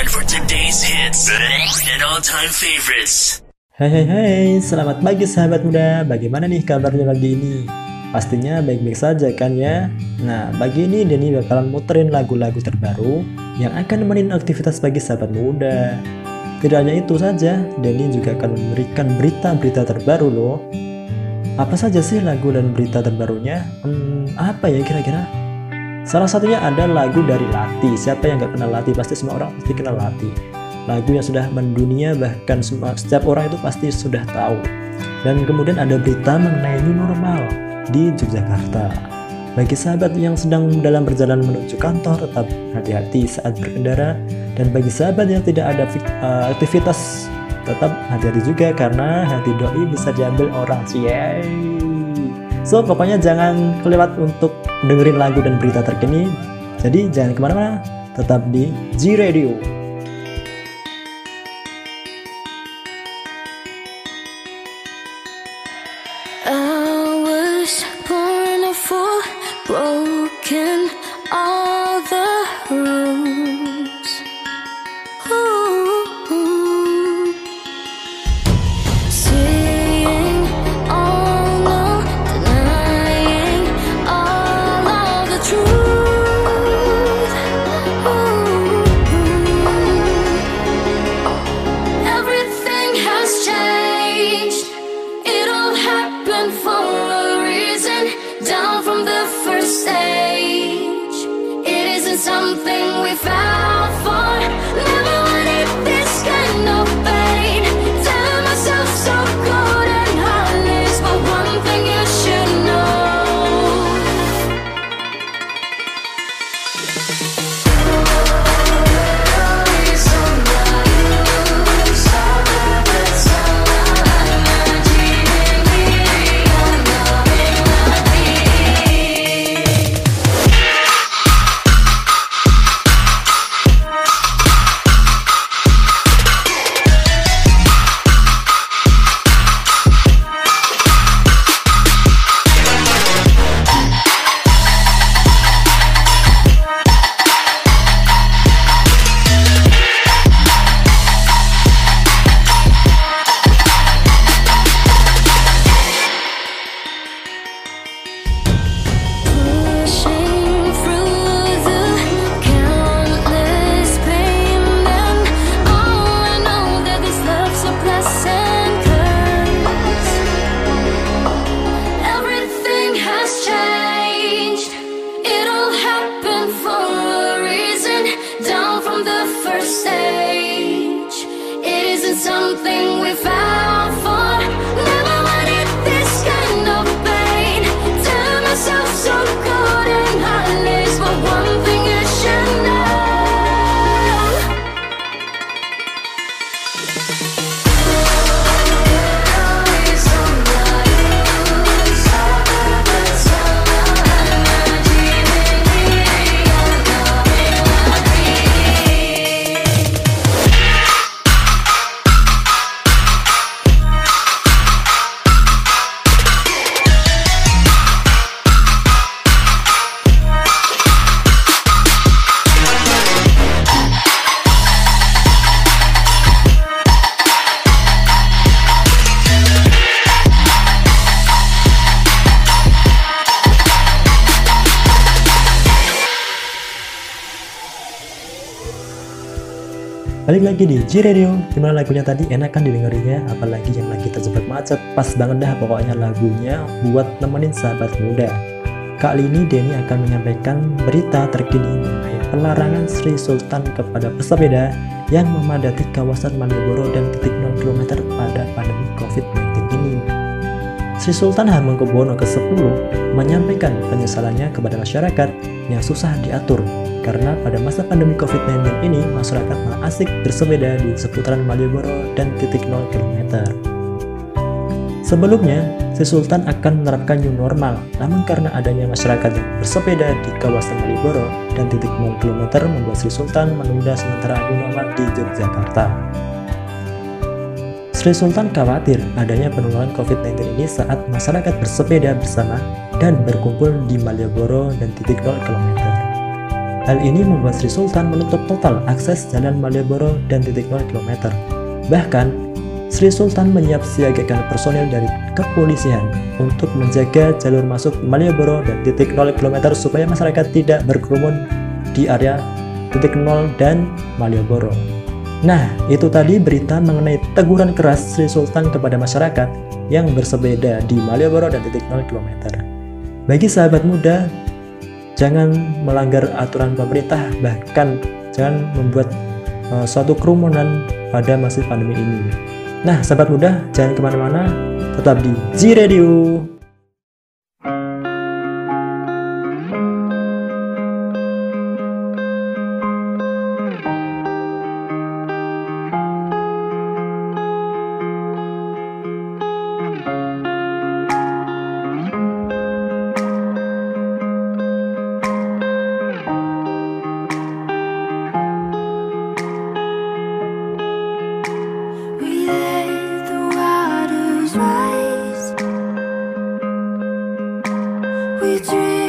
one for today's. Hai hai hai, selamat pagi sahabat muda. Bagaimana nih kabarnya pagi ini? Pastinya baik-baik saja kan ya? Nah, pagi ini Denny bakalan muterin lagu-lagu terbaru yang akan nemenin aktivitas pagi sahabat muda. Tidak hanya itu saja, Denny juga akan memberikan berita-berita terbaru loh. Apa saja sih lagu dan berita terbarunya? Hmm, apa ya kira-kira? Salah satunya ada lagu dari Lati. Siapa yang gak kenal Lati? Pasti semua orang pasti kenal Lati. Lagu yang sudah mendunia bahkan semua, setiap orang itu pasti sudah tahu. Dan kemudian ada berita mengenai new normal di Yogyakarta. Bagi sahabat yang sedang dalam perjalanan menuju kantor, tetap hati-hati saat berkendara. Dan bagi sahabat yang tidak ada uh, aktivitas, tetap hati-hati juga karena hati doi bisa diambil orang. Yeay. So pokoknya jangan kelewat untuk dengerin lagu dan berita terkini. Jadi jangan ke mana-mana, tetap di G Radio. Balik lagi di G Radio, di mana lagunya tadi? Enakan didengerinnya, apalagi yang lagi terjebak macet, pas banget dah pokoknya lagunya buat nemenin sahabat muda. Kali ini Denny akan menyampaikan berita terkini mengenai pelarangan Sri Sultan kepada pesepeda yang memadati kawasan Malioboro dan titik 0 km pada pandemi COVID-19 ini. Sri Sultan Hamengkubuwono ke-10 menyampaikan penyesalannya kepada masyarakat yang susah diatur karena pada masa pandemi COVID-19 ini masyarakat malah asik bersepeda di seputaran Malioboro dan titik 0 km. Sebelumnya, Sri Sultan akan menerapkan new normal, namun karena adanya masyarakat yang bersepeda di kawasan Malioboro dan titik 0 km membuat Sri Sultan menunda sementara new normal di Yogyakarta. Sri Sultan khawatir adanya penularan COVID-19 ini saat masyarakat bersepeda bersama dan berkumpul di Malioboro dan titik 0 km. Hal ini membuat Sri Sultan menutup total akses jalan Malioboro dan titik 0 km. Bahkan, Sri Sultan menyiapsiagakan personil dari kepolisian untuk menjaga jalur masuk Malioboro dan titik 0 km supaya masyarakat tidak berkerumun di area titik 0 dan Malioboro. Nah, itu tadi berita mengenai teguran keras Sri Sultan kepada masyarakat yang bersepeda di Malioboro dan titik 0 km. Bagi sahabat muda, jangan melanggar aturan pemerintah, bahkan jangan membuat uh, suatu kerumunan pada masa pandemi ini. Nah, sahabat muda, jangan ke mana-mana, tetap di G Radio. dream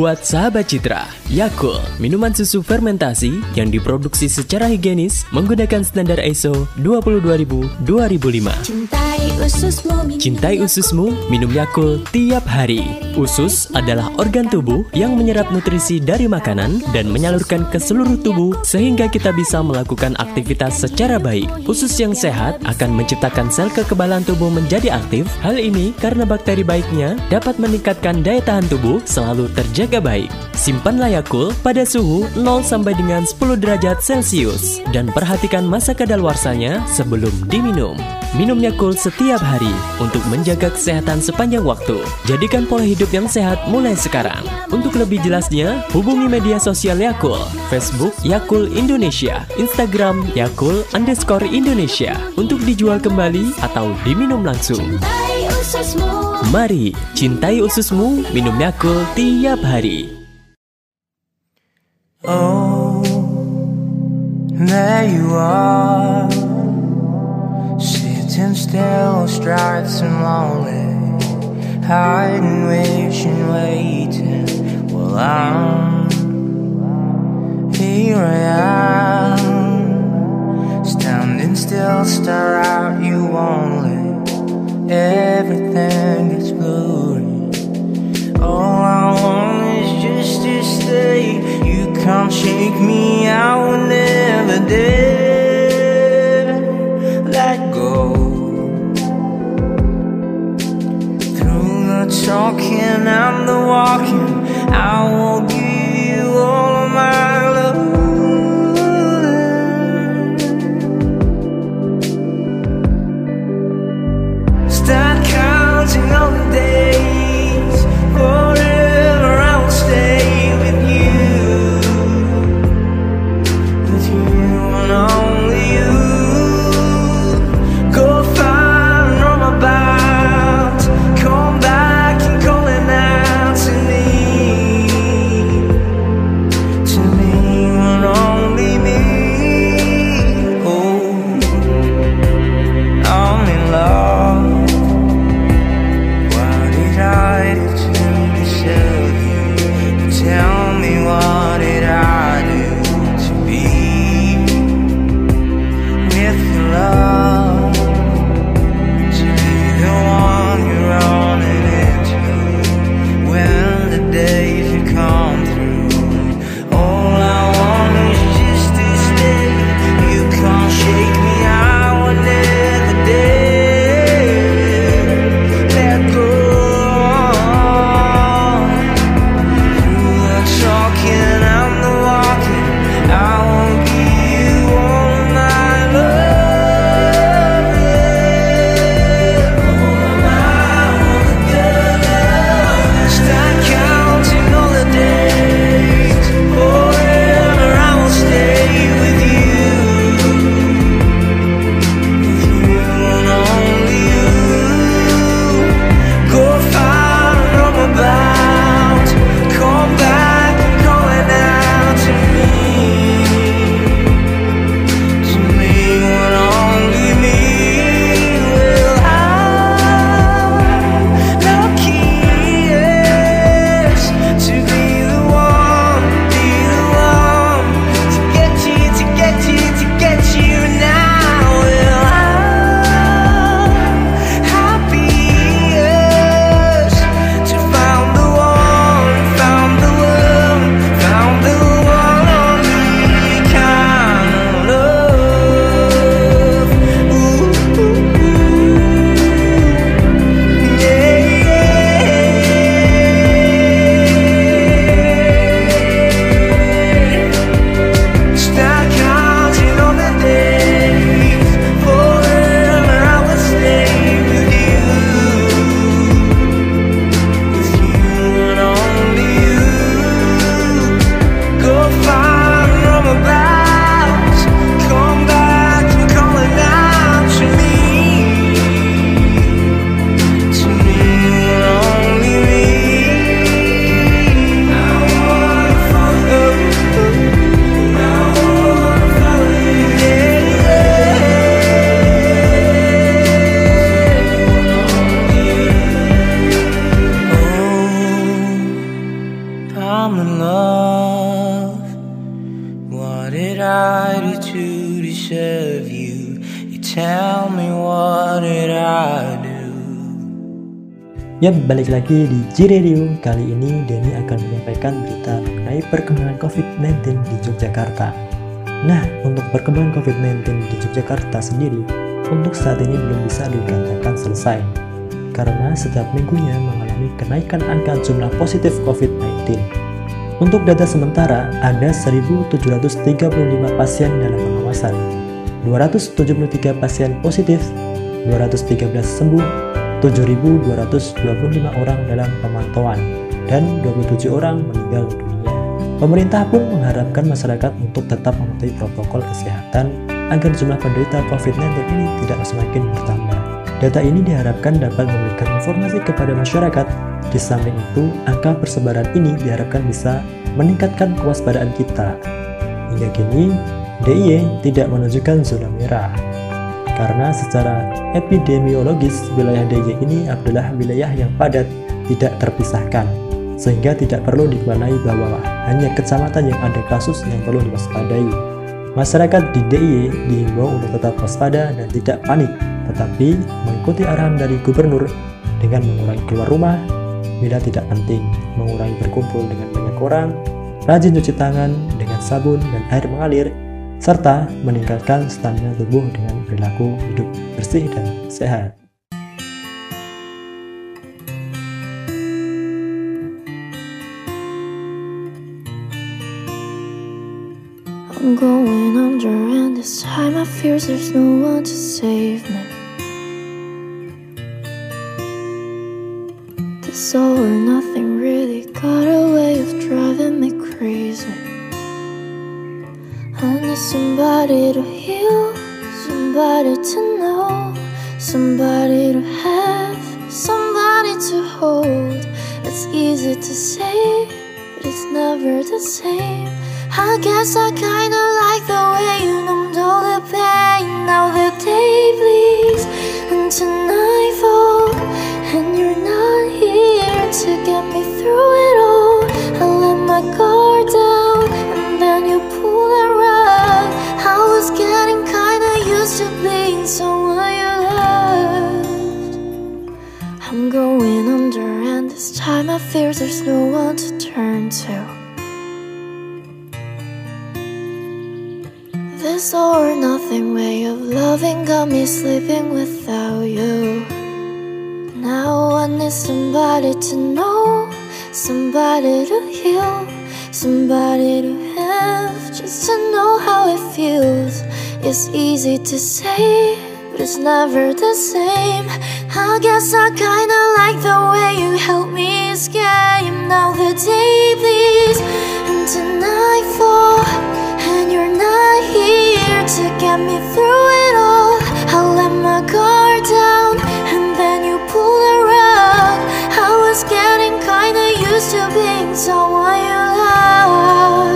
Buat sahabat Citra, Yakult, minuman susu fermentasi yang diproduksi secara higienis menggunakan standar ISO 22000-2005. Cintai ususmu, Cintai ususmu, minum Yakult tiap hari. Usus adalah organ tubuh yang menyerap nutrisi dari makanan dan menyalurkan ke seluruh tubuh sehingga kita bisa melakukan aktivitas secara baik. Usus yang sehat akan menciptakan sel kekebalan tubuh menjadi aktif. Hal ini karena bakteri baiknya dapat meningkatkan daya tahan tubuh selalu terjaga baik. Simpanlah Yakult pada suhu 0 sampai dengan 10 derajat Celcius dan perhatikan masa kadaluarsanya sebelum diminum. Minum Yakult setiap hari untuk menjaga kesehatan sepanjang waktu. Jadikan pola hidup yang sehat mulai sekarang. Untuk lebih jelasnya, hubungi media sosial Yakult, Facebook Yakult Indonesia, Instagram Yakult underscore Indonesia untuk dijual kembali atau diminum langsung. Mari, cintai ususmu, minum Yakult tiap hari. Oh, there you are, sitting still, stripes and lonely, hiding, wishing, waiting. Well, I'm Here I am, standing still, stare at you only. Everything is blurry. All I want is just to stay. You can't shake me, I will never let go. Talking and the walking, I will deserve you? You tell me what did I do? Yap, balik lagi di G-Radio. Kali ini Denny akan menyampaikan berita mengenai perkembangan COVID-19 di Yogyakarta. Nah, untuk perkembangan COVID-19 di Yogyakarta sendiri, untuk saat ini belum bisa dikatakan selesai. Karena setiap minggunya mengalami kenaikan angka jumlah positif COVID-19. Untuk data sementara, ada 1.735 pasien dalam pengawasan, 273 pasien positif, 213 sembuh, 7.225 orang dalam pemantauan, dan 27 orang meninggal dunia. Pemerintah pun mengharapkan masyarakat untuk tetap mematuhi protokol kesehatan agar jumlah penderita COVID-19 ini tidak semakin bertambah. Data ini diharapkan dapat memberikan informasi kepada masyarakat. Di samping itu, angka persebaran ini diharapkan bisa meningkatkan kewaspadaan kita. Hingga kini, DIY tidak menunjukkan zona merah. Karena secara epidemiologis, wilayah DIY ini adalah wilayah yang padat, tidak terpisahkan. sehingga tidak perlu diwarnai bahwa hanya kecamatan yang ada kasus yang perlu diwaspadai. Masyarakat di DIY diimbau untuk tetap waspada dan tidak panik, tetapi mengikuti arahan dari gubernur dengan mengurangi keluar rumah bila tidak penting, mengurangi berkumpul dengan banyak orang, rajin cuci tangan dengan sabun dan air mengalir, serta meningkatkan stamina tubuh dengan perilaku hidup bersih dan sehat. I'm going under, and this time I fear there's no one to save me. This all or nothing really got a way of driving need somebody to heal, somebody to know, somebody to have, somebody to hold. It's easy to say, but it's never the same. I guess I kinda like the way you numbed all the pain. Now the day bleeds into this time I fear there's no one to turn to. This all or nothing way of loving got me sleeping without you. Now I need somebody to know, somebody to heal, somebody to have, just to know how it feels. It's easy to say, but it's never the same. I guess I kinda like the way you help me escape. Now the day bleeds into nightfall, and you're not here to get me through it all. I let my guard down, and then you pull the rug. I was getting kinda used to being someone you loved.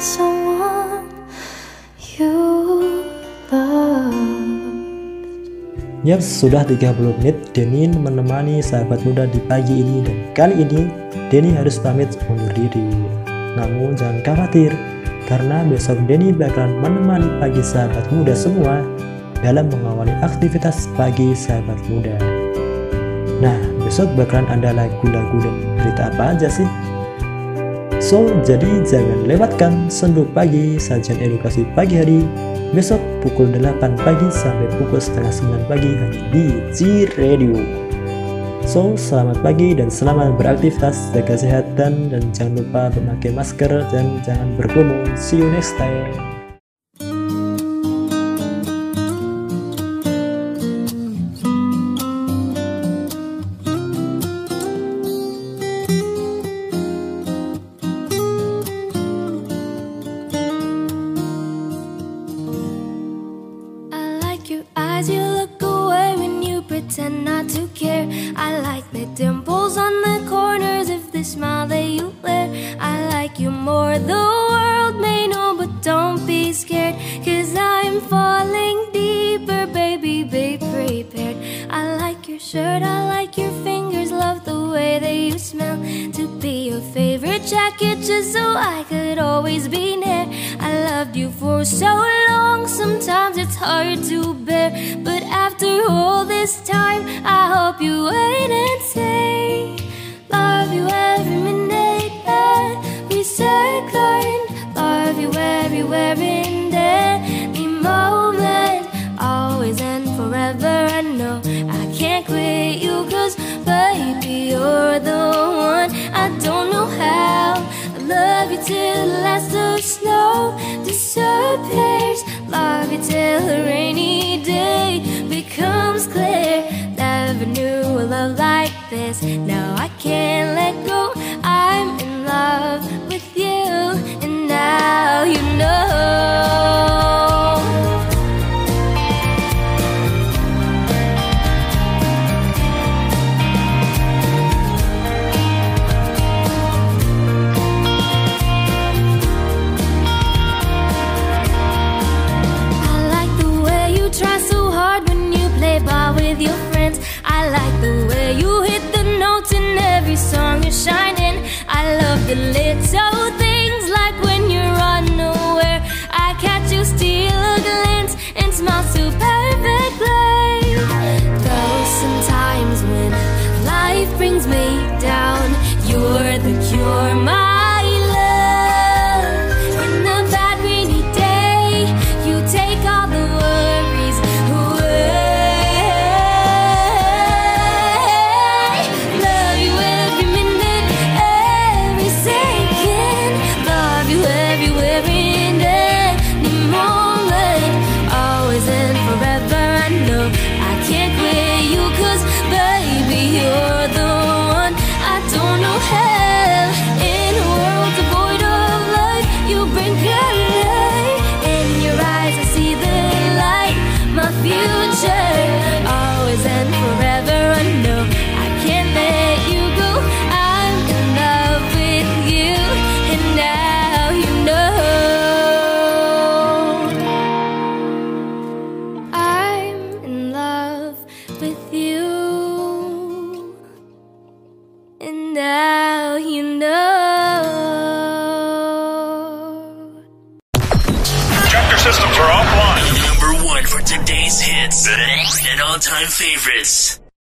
Someone you loved. Yap, sudah 30 menit Denny menemani sahabat muda di pagi ini dan kali ini Denny harus pamit undur diri. Namun jangan khawatir, karena besok Denny bakalan menemani pagi sahabat muda semua dalam mengawali aktivitas pagi sahabat muda. Nah, besok bakalan ada lagu-lagu dan berita apa aja sih? So, jadi jangan lewatkan sendu pagi sajian edukasi pagi hari besok pukul 8 pagi sampai pukul setengah 9 pagi hanya di G Radio. So, selamat pagi dan selamat beraktivitas, jaga kesehatan dan jangan lupa memakai masker dan jangan berkerumun. See you next time. Shirt, I like your fingers, love the way that you smell. To be your favorite jacket, just so I could always be near. I loved you for so long, sometimes it's hard to bear. But after all this time, I hope you wait and say, Love you every minute that we second. Love you everywhere you Cause baby you're the one. I don't know how I love you till the last of snow disappears. Love you till